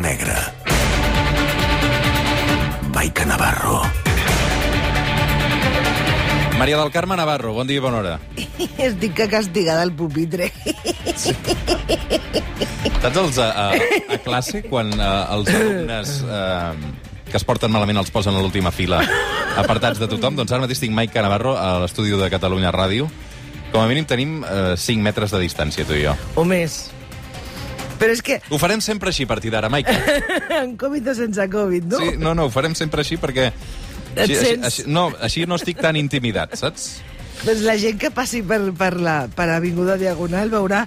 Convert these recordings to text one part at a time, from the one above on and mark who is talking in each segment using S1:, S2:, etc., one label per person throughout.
S1: negra. Maica Navarro.
S2: Maria del Carme Navarro, bon dia i bona hora.
S3: Estic que castigada al pupitre.
S2: Saps els, a, a, a classe quan uh, els alumnes uh, que es porten malament els posen a l'última fila apartats de tothom? Doncs ara mateix tinc Maica Navarro a l'estudi de Catalunya Ràdio. Com a mínim tenim uh, 5 metres de distància, tu i jo.
S3: O més. Però és que,
S2: Ho farem sempre així a partir d'ara, Maica.
S3: en Covid o sense Covid, no?
S2: Sí, no, no, ho farem sempre així perquè...
S3: Et
S2: Així,
S3: sents?
S2: així, no, així no estic tan intimidat, saps?
S3: Doncs la gent que passi per, per, la, per Avinguda Diagonal veurà...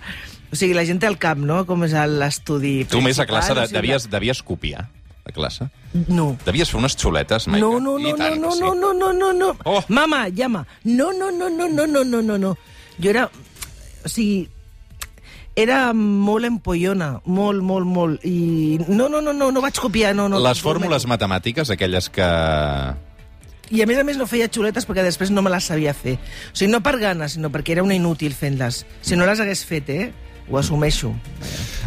S3: O sigui, la gent té al cap, no?, com és l'estudi
S2: Tu més a classe de,
S3: o sigui,
S2: devies, devies copiar, a classe.
S3: No.
S2: Devies fer unes xuletes, Maica.
S3: No, no, no, no,
S2: tant,
S3: no,
S2: que sí.
S3: no, no, no, no, no.
S2: Oh.
S3: Mama, llama. No, no, no, no, no, no, no, no, no. Jo era... O sigui, era molt empollona, molt, molt, molt. I no, no, no, no, no vaig copiar, no, no.
S2: Les fórmules matemàtiques, aquelles que...
S3: I a més a més no feia xuletes perquè després no me les sabia fer. O sigui, no per gana, sinó perquè era una inútil fent-les. Si no les hagués fet, eh? Ho assumeixo.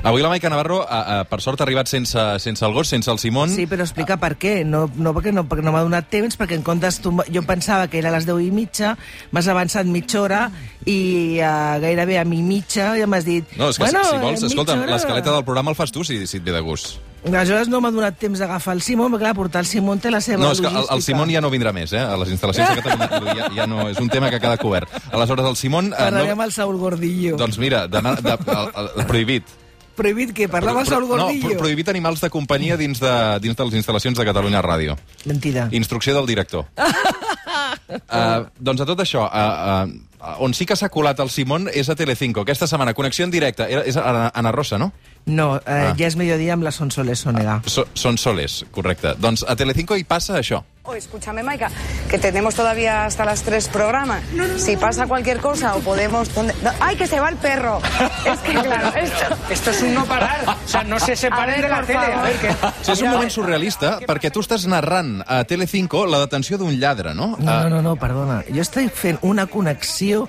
S2: Avui la Maica Navarro, a, a, per sort, ha arribat sense, sense el gos, sense el Simon.
S3: Sí, però explica per què. No, no perquè no, perquè no m'ha donat temps, perquè en comptes... Tu, jo pensava que era a les 10 i mitja, m'has avançat mitja hora i uh, gairebé a mi mitja ja m'has dit...
S2: No, és que
S3: bueno,
S2: si, si vols,
S3: eh,
S2: escolta,
S3: hora".
S2: l'escaleta del programa el fas tu, si, si et ve de gust.
S3: Aleshores no m'ha donat temps d'agafar el Simón, perquè clar, portar el Simón té la seva
S2: No, és que el, el Simon ja no vindrà més, eh? A les instal·lacions de Catalunya ja, ja no, és un tema que ha quedat cobert. Aleshores, el Simon... Eh,
S3: Parlaré amb el Saúl Gordillo.
S2: Doncs mira, de, de, el, el, prohibit.
S3: Prohibit que Saúl
S2: no,
S3: Gordillo.
S2: pro- prohibit animals de companyia dins de, dins de les instal·lacions de Catalunya Ràdio.
S3: Mentida.
S2: Instrucció del director. uh, doncs a tot això, uh, uh, on sí que s'ha colat el Simon és a Telecinco. Aquesta setmana, connexió en directe. És a Ana Rosa, no?
S3: No, eh,
S2: Ah.
S3: ja és mediodía amb la Sonsoles Sonega.
S2: So, són soles, correcte. Doncs a Telecinco hi passa això.
S4: Oh, escúchame, Maika, que tenemos todavía hasta las tres programas. si pasa cualquier cosa o podemos... ¿dónde? No, ¡Ay, que se va el perro! es que, claro, esto...
S5: Esto es un no parar. O sea, no se separen
S4: ver,
S5: de la tele. A ver, que...
S2: Sí, és un moment surrealista perquè tu estàs narrant a Telecinco la detenció d'un lladre, no?
S3: No,
S2: Ah,
S3: no, no, no, perdona. Jo estic fent una connexió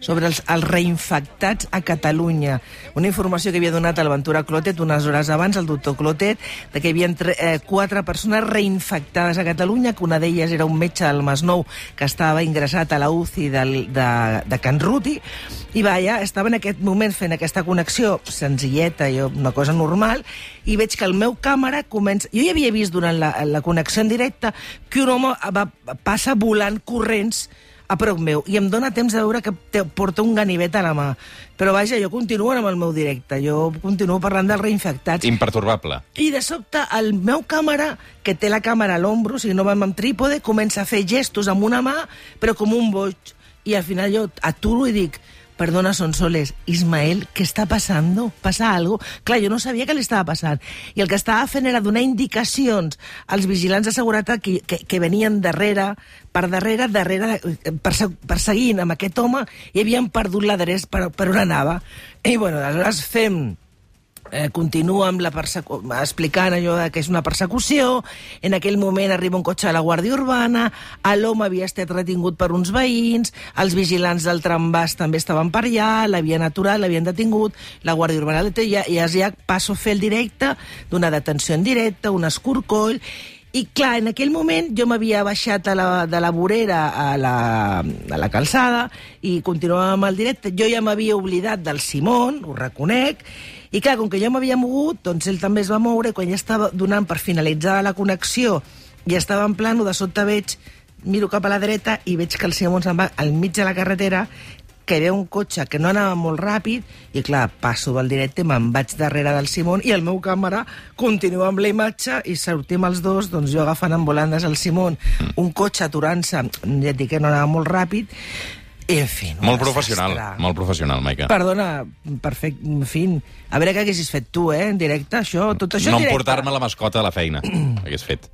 S3: sobre els, els reinfectats a Catalunya. Una informació que havia donat el Ventura Clotet unes hores abans, el doctor Clotet, de que hi havia eh, quatre persones reinfectades a Catalunya, que una d'elles era un metge del Masnou que estava ingressat a la UCI del, de, de Can Ruti, i vaja, estava en aquest moment fent aquesta connexió senzilleta, jo, una cosa normal, i veig que el meu càmera comença... Jo ja havia vist durant la, la connexió en directe que un home va, passa volant corrents a prop meu, i em dóna temps de veure que te, porta un ganivet a la mà. Però vaja, jo continuo amb el meu directe, jo continuo parlant dels reinfectats.
S2: impertorbable.
S3: I de sobte el meu càmera, que té la càmera a l'ombro, o sigui, no va amb trípode, comença a fer gestos amb una mà, però com un boig. I al final jo aturo i dic, perdona, Sonsoles, Ismael, què està passant? Passa algo? Clar, jo no sabia què li estava passant. I el que estava fent era donar indicacions als vigilants de seguretat que, que, que venien darrere, per darrere, darrere, perse perseguint amb aquest home i havien perdut l'adreç per, per on anava. I, bueno, aleshores fem eh, continua amb la explicant allò de que és una persecució, en aquell moment arriba un cotxe de la Guàrdia Urbana, a l'home havia estat retingut per uns veïns, els vigilants del tramvàs també estaven per allà, l'havien aturat, l'havien detingut, la Guàrdia Urbana té, i ja, ja passo a fer el directe d'una detenció en directe, un escorcoll, i clar, en aquell moment jo m'havia baixat a la, de la vorera a la, a la calçada i continuàvem el directe. Jo ja m'havia oblidat del Simón, ho reconec, i clar, com que jo m'havia mogut, doncs ell també es va moure, quan ja estava donant per finalitzada la connexió i estava en plano, de sobte veig, miro cap a la dreta i veig que el Simón se'n va al mig de la carretera que ve un cotxe que no anava molt ràpid i clar, passo del directe, me'n vaig darrere del Simón i el meu càmera continua amb la imatge i sortim els dos, doncs jo agafant en volandes el Simón, un cotxe aturant-se, ja et dic que no anava molt ràpid, i en fi...
S2: Molt
S3: desastre.
S2: professional, molt professional, Maica.
S3: Perdona, perfecte, en fi, a veure què haguessis fet tu, eh, en directe, això, tot això
S2: no
S3: en directe.
S2: emportar-me la mascota a la feina, hagués fet.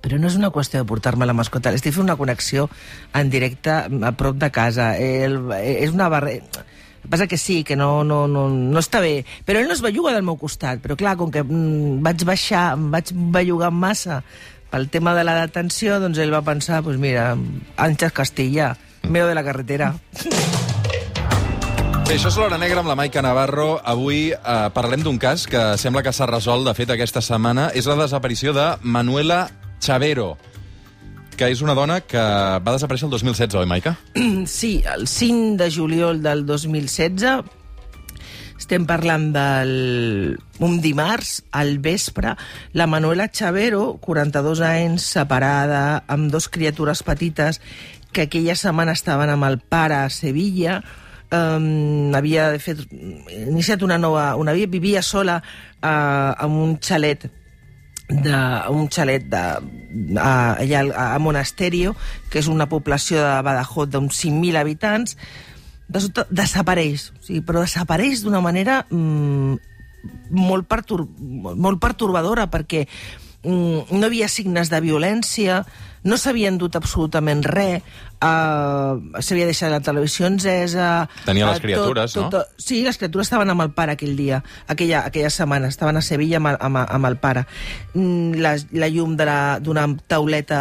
S3: Però no és una qüestió de portar-me la mascota, estic fent una connexió en directe a prop de casa. El, és una barrera... Passa que sí, que no, no, no, no està bé. Però ell no es belluga del meu costat. Però clar, com que mm, vaig baixar, em vaig bellugar massa pel tema de la detenció, doncs ell va pensar, doncs mira, Àngels Castilla, meo de la carretera.
S2: Bé, això és l'Hora Negra amb la Maica Navarro. Avui eh, parlem d'un cas que sembla que s'ha resolt, de fet, aquesta setmana. És la desaparició de Manuela Chavero, que és una dona que va desaparèixer el 2016, oi, Maica?
S3: Sí, el 5 de juliol del 2016 estem parlant del... un dimarts, al vespre, la Manuela Chavero, 42 anys, separada, amb dos criatures petites, que aquella setmana estaven amb el pare a Sevilla, um, havia fet, iniciat una nova... Una, vivia sola uh, en un xalet de, un xalet de, a, allà a Monasterio, que és una població de Badajoz d'uns 5.000 habitants, de sobte desapareix, o sigui, però desapareix d'una manera mm, molt, pertur molt pertorbadora, perquè no havia signes de violència, no s'havien dut absolutament res, uh, s'havia deixat la televisió encesa...
S2: Tenia les
S3: eh,
S2: criatures,
S3: tot,
S2: no?
S3: tot, Sí, les criatures estaven amb el pare aquell dia, aquella, aquella setmana, estaven a Sevilla amb, amb, amb el pare. Mm, La, la llum d'una tauleta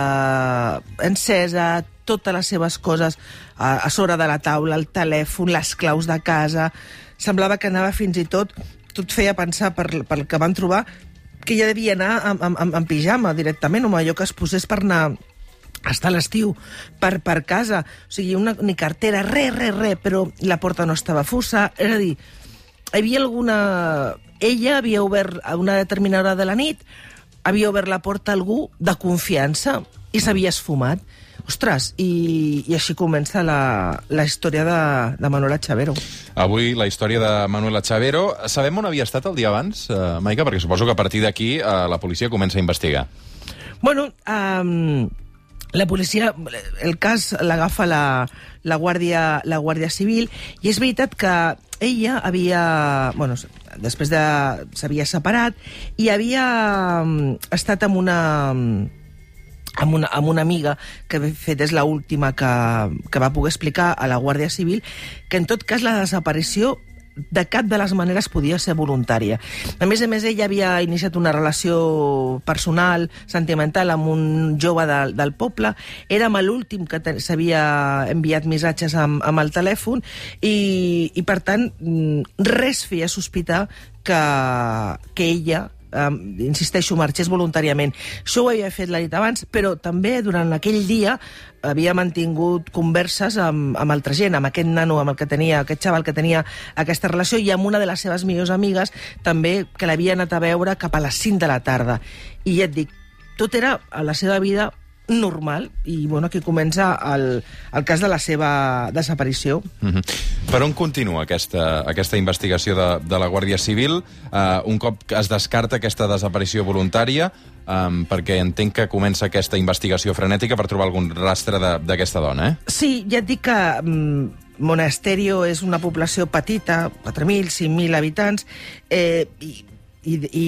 S3: encesa, totes les seves coses a, a sobre de la taula, el telèfon, les claus de casa... Semblava que anava fins i tot... Tot feia pensar, per, pel que van trobar, que ja devia anar amb, amb, amb, pijama directament, o amb allò que es posés per anar a l'estiu per, per casa. O sigui, una, ni cartera, res, res, res, però la porta no estava fussa. És a dir, hi havia alguna... Ella havia obert a una determinada hora de la nit, havia obert la porta a algú de confiança i s'havia esfumat. Ostres, i, i així comença la, la història de, de Manuela Chavero.
S2: Avui la història de Manuela Chavero. Sabem on havia estat el dia abans, uh, Maica? Perquè suposo que a partir d'aquí uh, la policia comença a investigar.
S3: Bueno, um, la policia, el cas l'agafa la, la, Guàrdia, la Guàrdia Civil i és veritat que ella havia... Bueno, després de... s'havia separat i havia um, estat amb una amb una, amb una amiga que de fet és l'última que, que va poder explicar a la Guàrdia Civil que en tot cas la desaparició de cap de les maneres podia ser voluntària. A més a més, ella havia iniciat una relació personal, sentimental, amb un jove de, del poble. Érem l'últim que s'havia enviat missatges amb, amb el telèfon i, i, per tant, mm, res feia sospitar que, que ella um, insisteixo, marxés voluntàriament. Això ho havia fet la nit abans, però també durant aquell dia havia mantingut converses amb, amb altra gent, amb aquest nano, amb el que tenia, aquest xaval que tenia aquesta relació, i amb una de les seves millors amigues, també, que l'havia anat a veure cap a les 5 de la tarda. I ja et dic, tot era a la seva vida normal, i bueno, aquí comença el, el cas de la seva desaparició.
S2: Mm -hmm. Per on continua aquesta, aquesta investigació de, de la Guàrdia Civil? Uh, un cop es descarta aquesta desaparició voluntària, um, perquè entenc que comença aquesta investigació frenètica per trobar algun rastre de- d'aquesta dona, eh?
S3: Sí, ja et dic que mm, Monasterio és una població petita, 4.000, 5.000 habitants, eh, i, i, i,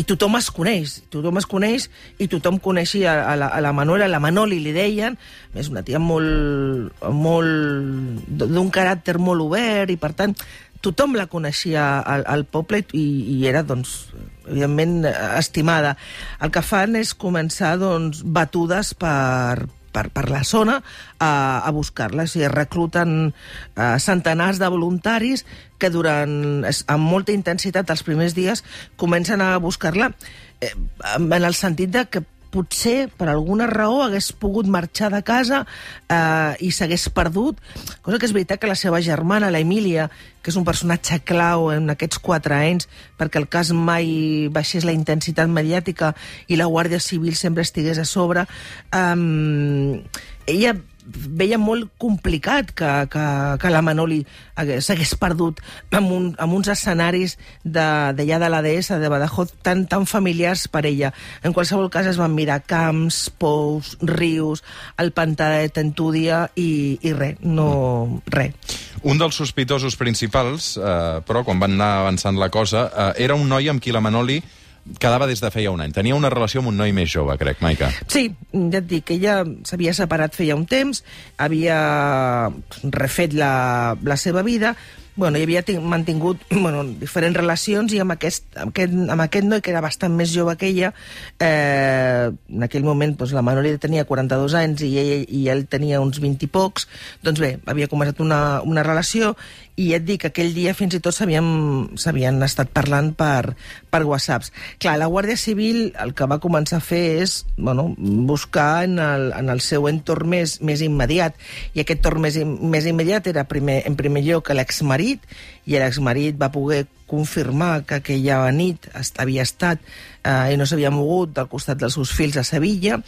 S3: i tothom es coneix, tothom es coneix i tothom coneixia a la, a la Manuela, la Manoli li deien, és una tia molt, molt d'un caràcter molt obert i per tant tothom la coneixia al, al poble i, i era, doncs, evidentment, estimada. El que fan és començar, doncs, batudes per, per, per la zona a, a buscar-la. Sigui, recluten eh, centenars de voluntaris que durant, amb molta intensitat els primers dies comencen a buscar-la eh, en el sentit de que potser per alguna raó hagués pogut marxar de casa eh, i s'hagués perdut, cosa que és veritat que la seva germana, la Emília, que és un personatge clau en aquests quatre anys perquè el cas mai baixés la intensitat mediàtica i la Guàrdia Civil sempre estigués a sobre, eh, ella veia molt complicat que, que, que la Manoli hagués- s'hagués perdut amb, un, amb uns escenaris d'allà de, de la DS, de Badajoz, tan, tan familiars per ella. En qualsevol cas es van mirar camps, pous, rius, el pantà de Tentúdia i, i res, no... res.
S2: Un dels sospitosos principals, eh, però, quan van anar avançant la cosa, eh, era un noi amb qui la Manoli quedava des de feia un any. Tenia una relació amb un noi més jove, crec, Maica.
S3: Sí, ja et dic, ella s'havia separat feia un temps, havia refet la, la seva vida, bueno, hi havia tin- mantingut bueno, diferents relacions i amb aquest, amb, aquest, amb aquest noi, que era bastant més jove que ella, eh, en aquell moment doncs, la Manoli tenia 42 anys i ell, i ell tenia uns 20 i pocs, doncs bé, havia començat una, una relació i et dic, aquell dia fins i tot s'havien estat parlant per, per whatsapps. Clar, la Guàrdia Civil el que va començar a fer és bueno, buscar en el, en el seu entorn més, més immediat, i aquest entorn més, més immediat era primer, en primer lloc l'exmarit, i l'exmarit va poder confirmar que aquella nit havia estat eh, i no s'havia mogut del costat dels seus fills a Sevilla,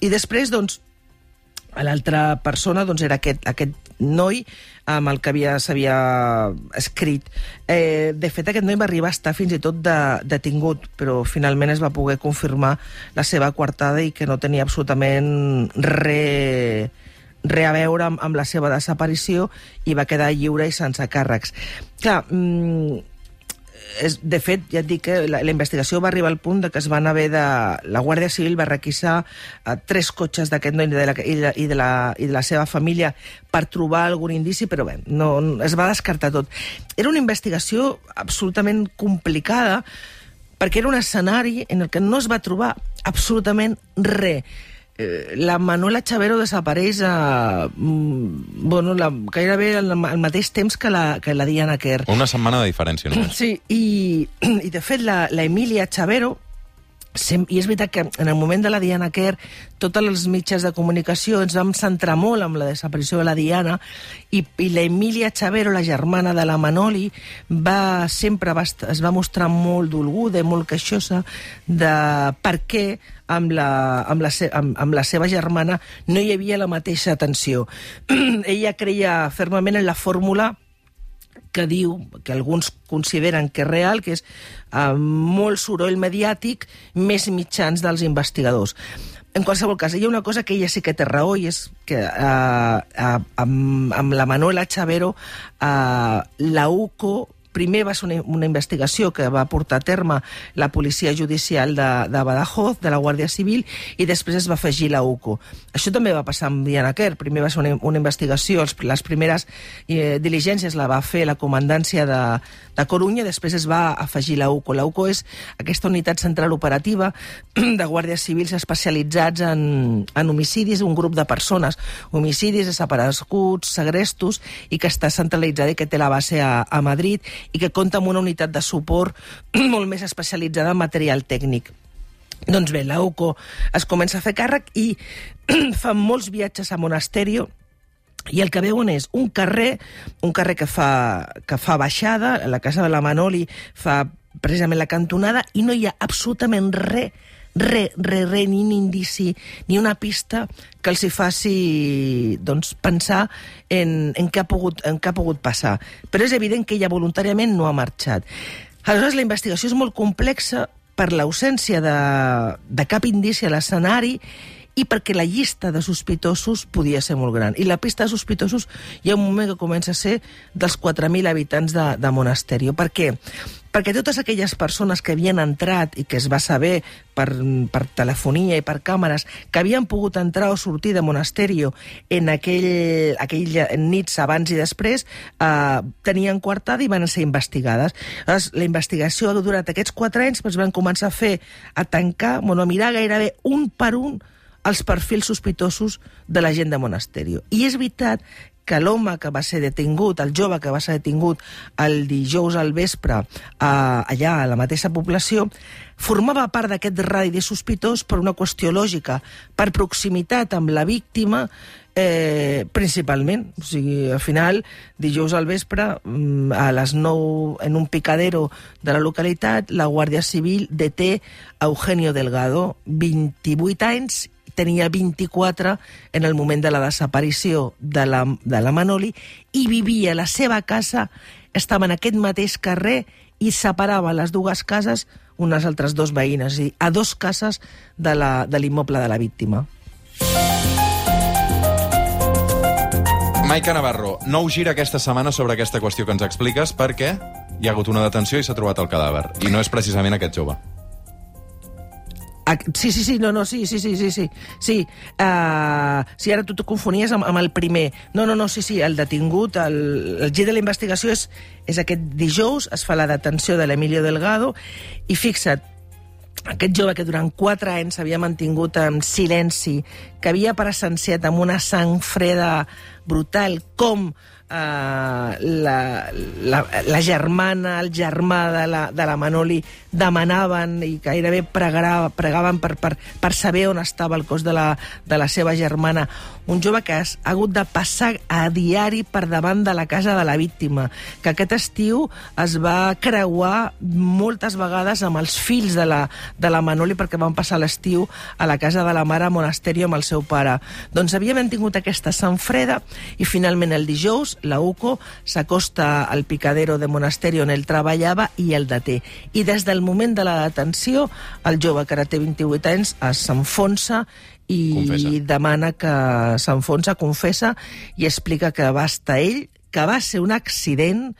S3: i després, doncs, l'altra persona doncs, era aquest, aquest noi amb el que havia s'havia escrit. Eh, de fet, aquest noi va arribar a estar fins i tot de, detingut, però finalment es va poder confirmar la seva coartada i que no tenia absolutament res res a veure amb, amb la seva desaparició i va quedar lliure i sense càrrecs. Clar, mm, és, de fet, ja et dic que la, la investigació va arribar al punt de que es van haver de... La Guàrdia Civil va requisar eh, tres cotxes d'aquest noi i de, la, i, de, i, de la, i de la seva família per trobar algun indici, però bé, no, no, es va descartar tot. Era una investigació absolutament complicada perquè era un escenari en el que no es va trobar absolutament res la Manuela Chavero desapareix a, mm, bueno, la, gairebé al, al mateix temps que la, que la Diana Kerr.
S2: Una setmana de diferència, només.
S3: Sí, i, i de fet la, la Emília Chavero, i és veritat que en el moment de la Diana Kerr totes les mitjans de comunicació ens vam centrar molt amb la desaparició de la Diana i, i la Emília Chavero, la germana de la Manoli, va, sempre va, es va mostrar molt dolguda molt queixosa de per què amb la, amb, la se, amb, amb la seva germana no hi havia la mateixa atenció. Ella creia fermament en la fórmula que diu, que alguns consideren que és real, que és eh, molt soroll mediàtic, més mitjans dels investigadors. En qualsevol cas, hi ha una cosa que ella sí que té raó, i és que eh, eh, amb, amb la Manuela Chavero eh, la UCO primer va ser una, una investigació que va portar a terme la policia judicial de, de Badajoz, de la Guàrdia Civil, i després es va afegir la UCO. Això també va passar amb Diana Kerr. Primer va ser una, una investigació, els, les primeres eh, diligències la va fer la comandància de, de Corunya, després es va afegir la UCO. La UCO és aquesta unitat central operativa de guàrdies civils especialitzats en, en homicidis, un grup de persones, homicidis, desapareguts, segrestos, i que està centralitzada i que té la base a, a Madrid i que compta amb una unitat de suport molt més especialitzada en material tècnic. Doncs bé, la UCO es comença a fer càrrec i fa molts viatges a Monasterio i el que veuen és un carrer, un carrer que fa, que fa baixada, la casa de la Manoli fa precisament la cantonada, i no hi ha absolutament res re, re, re, ni un indici, ni una pista que els hi faci doncs, pensar en, en, què ha pogut, en què ha pogut passar. Però és evident que ella voluntàriament no ha marxat. Aleshores, la investigació és molt complexa per l'ausència de, de cap indici a l'escenari i perquè la llista de sospitosos podia ser molt gran. I la pista de sospitosos hi ha un moment que comença a ser dels 4.000 habitants de, de Monasterio. Per què? Perquè totes aquelles persones que havien entrat i que es va saber per, per telefonia i per càmeres que havien pogut entrar o sortir de Monasterio en aquell, aquell nits abans i després eh, tenien coartada i van ser investigades. Aleshores, la investigació ha durat aquests quatre anys, doncs van començar a fer, a tancar, bueno, a mirar gairebé un per un els perfils sospitosos de la gent de Monasterio. I és veritat que l'home que va ser detingut, el jove que va ser detingut el dijous al vespre eh, allà a la mateixa població, formava part d'aquest radi de sospitós per una qüestió lògica, per proximitat amb la víctima, eh, principalment. O sigui, al final, dijous al vespre, mm, a les 9, en un picadero de la localitat, la Guàrdia Civil deté a Eugenio Delgado, 28 anys, tenia 24 en el moment de la desaparició de la, de la Manoli i vivia a la seva casa, estava en aquest mateix carrer i separava les dues cases unes altres dos veïnes, és a dos cases de l'immoble de, de la víctima.
S2: Maica Navarro, nou gira aquesta setmana sobre aquesta qüestió que ens expliques perquè hi ha hagut una detenció i s'ha trobat el cadàver. I no és precisament aquest jove.
S3: Sí, sí, sí, no, no, sí, sí, sí, sí, sí. Sí, uh, sí ara tu t'ho confonies amb, amb el primer. No, no, no, sí, sí, el detingut, el, el gir de la investigació és, és aquest dijous, es fa la detenció de l'Emilio Delgado, i fixa't, aquest jove que durant quatre anys s'havia mantingut en silenci, que havia presenciat amb una sang freda brutal com eh, la, la, la germana, el germà de la, de la Manoli demanaven i gairebé pregarà, pregaven per, per, per saber on estava el cos de la, de la seva germana. Un jove que ha hagut de passar a diari per davant de la casa de la víctima, que aquest estiu es va creuar moltes vegades amb els fills de la, de la Manoli perquè van passar l'estiu a la casa de la mare a Monasterio amb el seu pare. Doncs havia mantingut aquesta sang freda i finalment el dijous la UCO s'acosta al picadero de Monasterio on ell treballava i el deté. I des del moment de la detenció, el jove, que ara té 28 anys, s'enfonsa i
S2: Confessa.
S3: demana que s'enfonsa, confessa i explica que va estar ell, que va ser un accident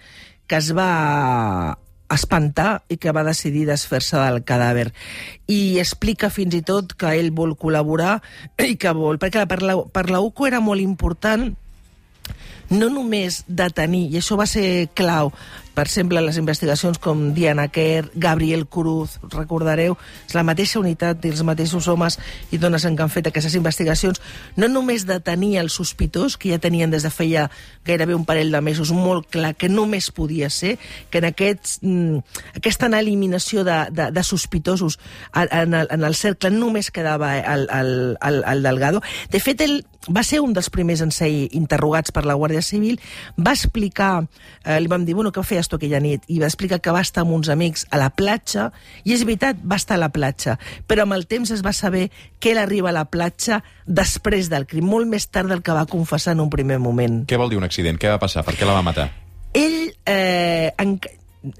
S3: que es va espantar i que va decidir desfer-se del cadàver. I explica fins i tot que ell vol col·laborar i que vol... Perquè per la, per la UCO era molt important no només detenir, i això va ser clau, per exemple, les investigacions com Diana Kerr, Gabriel Cruz, recordareu, és la mateixa unitat i els mateixos homes i dones en què han fet aquestes investigacions, no només detenir el sospitós, que ja tenien des de feia gairebé un parell de mesos molt clar que només podia ser, que en aquests, mm, aquesta eliminació de, de, de sospitosos en, el, en el cercle només quedava el, el, el, el Delgado. De fet, ell va ser un dels primers en ser interrogats per la Guàrdia Civil, va explicar, eh, li vam dir, bueno, què feies tu aquella nit? I va explicar que va estar amb uns amics a la platja, i és veritat, va estar a la platja, però amb el temps es va saber que ell arriba a la platja després del crim, molt més tard del que va confessar en un primer moment.
S2: Què vol dir un accident? Què va passar? Per què la va matar?
S3: Ell, eh, en,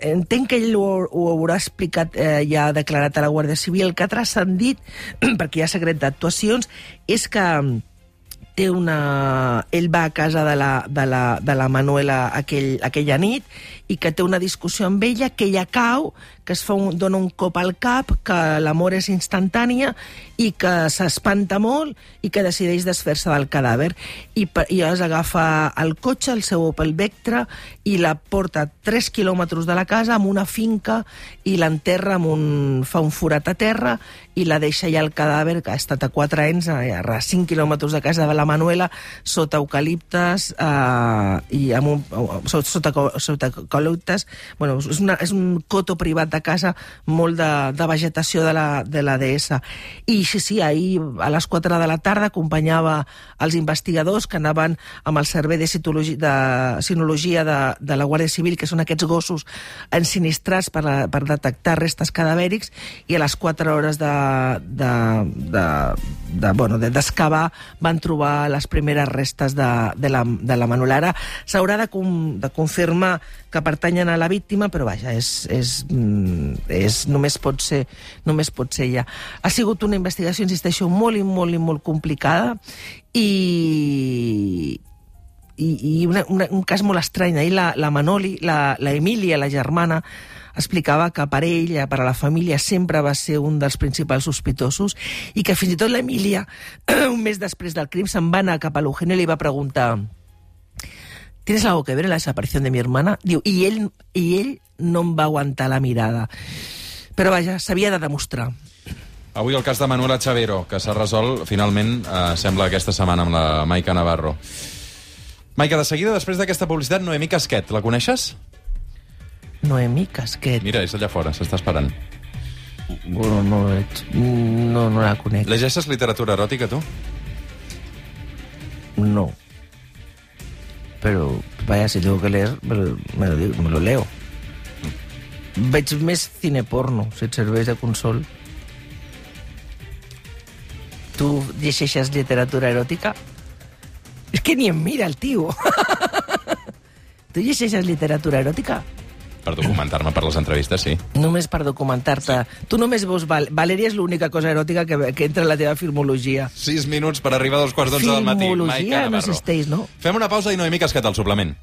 S3: entenc que ell ho, ho haurà explicat, eh, ja ha declarat a la Guàrdia Civil, el que ha transcendit, perquè hi ha secret d'actuacions, és que té una... Ell va a casa de la, de la, de la Manuela aquell, aquella nit i que té una discussió amb ella, que ella cau, que es fa un, dona un cop al cap, que l'amor és instantània i que s'espanta molt i que decideix desfer-se del cadàver. I, I es agafa el cotxe, el seu Opel Vectra, i la porta 3 quilòmetres de la casa amb una finca i l'enterra un... fa un forat a terra i la deixa allà el cadàver, que ha estat a 4 anys, a 5 quilòmetres de casa de la Manuela, sota eucaliptes eh, i amb un, sota, sota, sota eucaliptes. Bueno, és, una, és un coto privat de casa, molt de, de vegetació de la, de la DS. I sí, sí, ahir a les 4 de la tarda acompanyava els investigadors que anaven amb el servei de, citologia, de sinologia de, de la Guàrdia Civil, que són aquests gossos ensinistrats per, a, per detectar restes cadavèrics, i a les 4 hores de, de, de, de, bueno, de d'excavar van trobar les primeres restes de, de, la, de la Manolara. S'haurà de, com, de confirmar que pertanyen a la víctima, però vaja, és, és, mm, és, només, pot ser, només pot ser ella. Ha sigut una investigació, insisteixo, molt i molt i molt complicada i, i, i una, una, un cas molt estrany. Ahir la, la Manoli, la, la Emília, la germana, explicava que per ella, per a la família, sempre va ser un dels principals sospitosos i que fins i tot l'Emília, un mes després del crim, se'n va anar cap a l'Eugenio i li va preguntar ¿Tienes algo que ver en la desaparición de mi hermana? Diu, i ell, i ell no em va aguantar la mirada. Però vaja, s'havia de demostrar.
S2: Avui el cas de Manuela Chavero, que s'ha resolt finalment, eh, sembla, aquesta setmana amb la Maica Navarro. Maica, de seguida, després d'aquesta publicitat, Noemí Casquet, la coneixes?
S3: Noemí Casquet.
S2: Mira, és allà fora, s'està esperant.
S3: Bueno, no, veig. no, no la conec.
S2: Llegeixes literatura eròtica, tu?
S3: No. Pero, vaya, si tengo que leer, me lo, me lo, me lo leo. Veig més cine porno, si et serveix de consol. Tu llegeixes literatura eròtica? És que ni em mira el tio. tu llegeixes literatura eròtica?
S2: Per documentar-me per les entrevistes, sí.
S3: Només per documentar-te. Tu només veus... Val Valèria és l'única cosa eròtica que, que entra en la teva filmologia.
S2: Sis minuts per arribar a dos quarts d'onze del matí.
S3: Filmologia no existeix, no?
S2: Fem una pausa i Noemí Casquet al suplement.